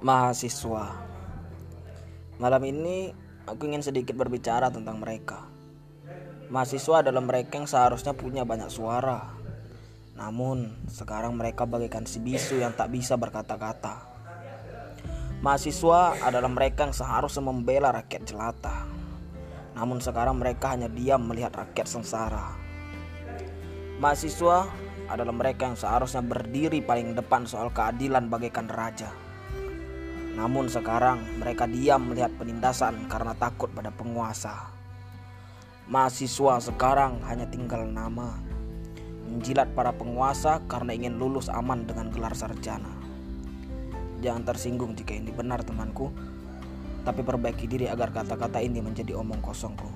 mahasiswa. Malam ini aku ingin sedikit berbicara tentang mereka. Mahasiswa adalah mereka yang seharusnya punya banyak suara. Namun, sekarang mereka bagaikan si bisu yang tak bisa berkata-kata. Mahasiswa adalah mereka yang seharusnya membela rakyat jelata. Namun sekarang mereka hanya diam melihat rakyat sengsara. Mahasiswa adalah mereka yang seharusnya berdiri paling depan soal keadilan bagaikan raja. Namun sekarang mereka diam melihat penindasan karena takut pada penguasa. Mahasiswa sekarang hanya tinggal nama. Menjilat para penguasa karena ingin lulus aman dengan gelar sarjana. Jangan tersinggung jika ini benar temanku. Tapi perbaiki diri agar kata-kata ini menjadi omong kosongku.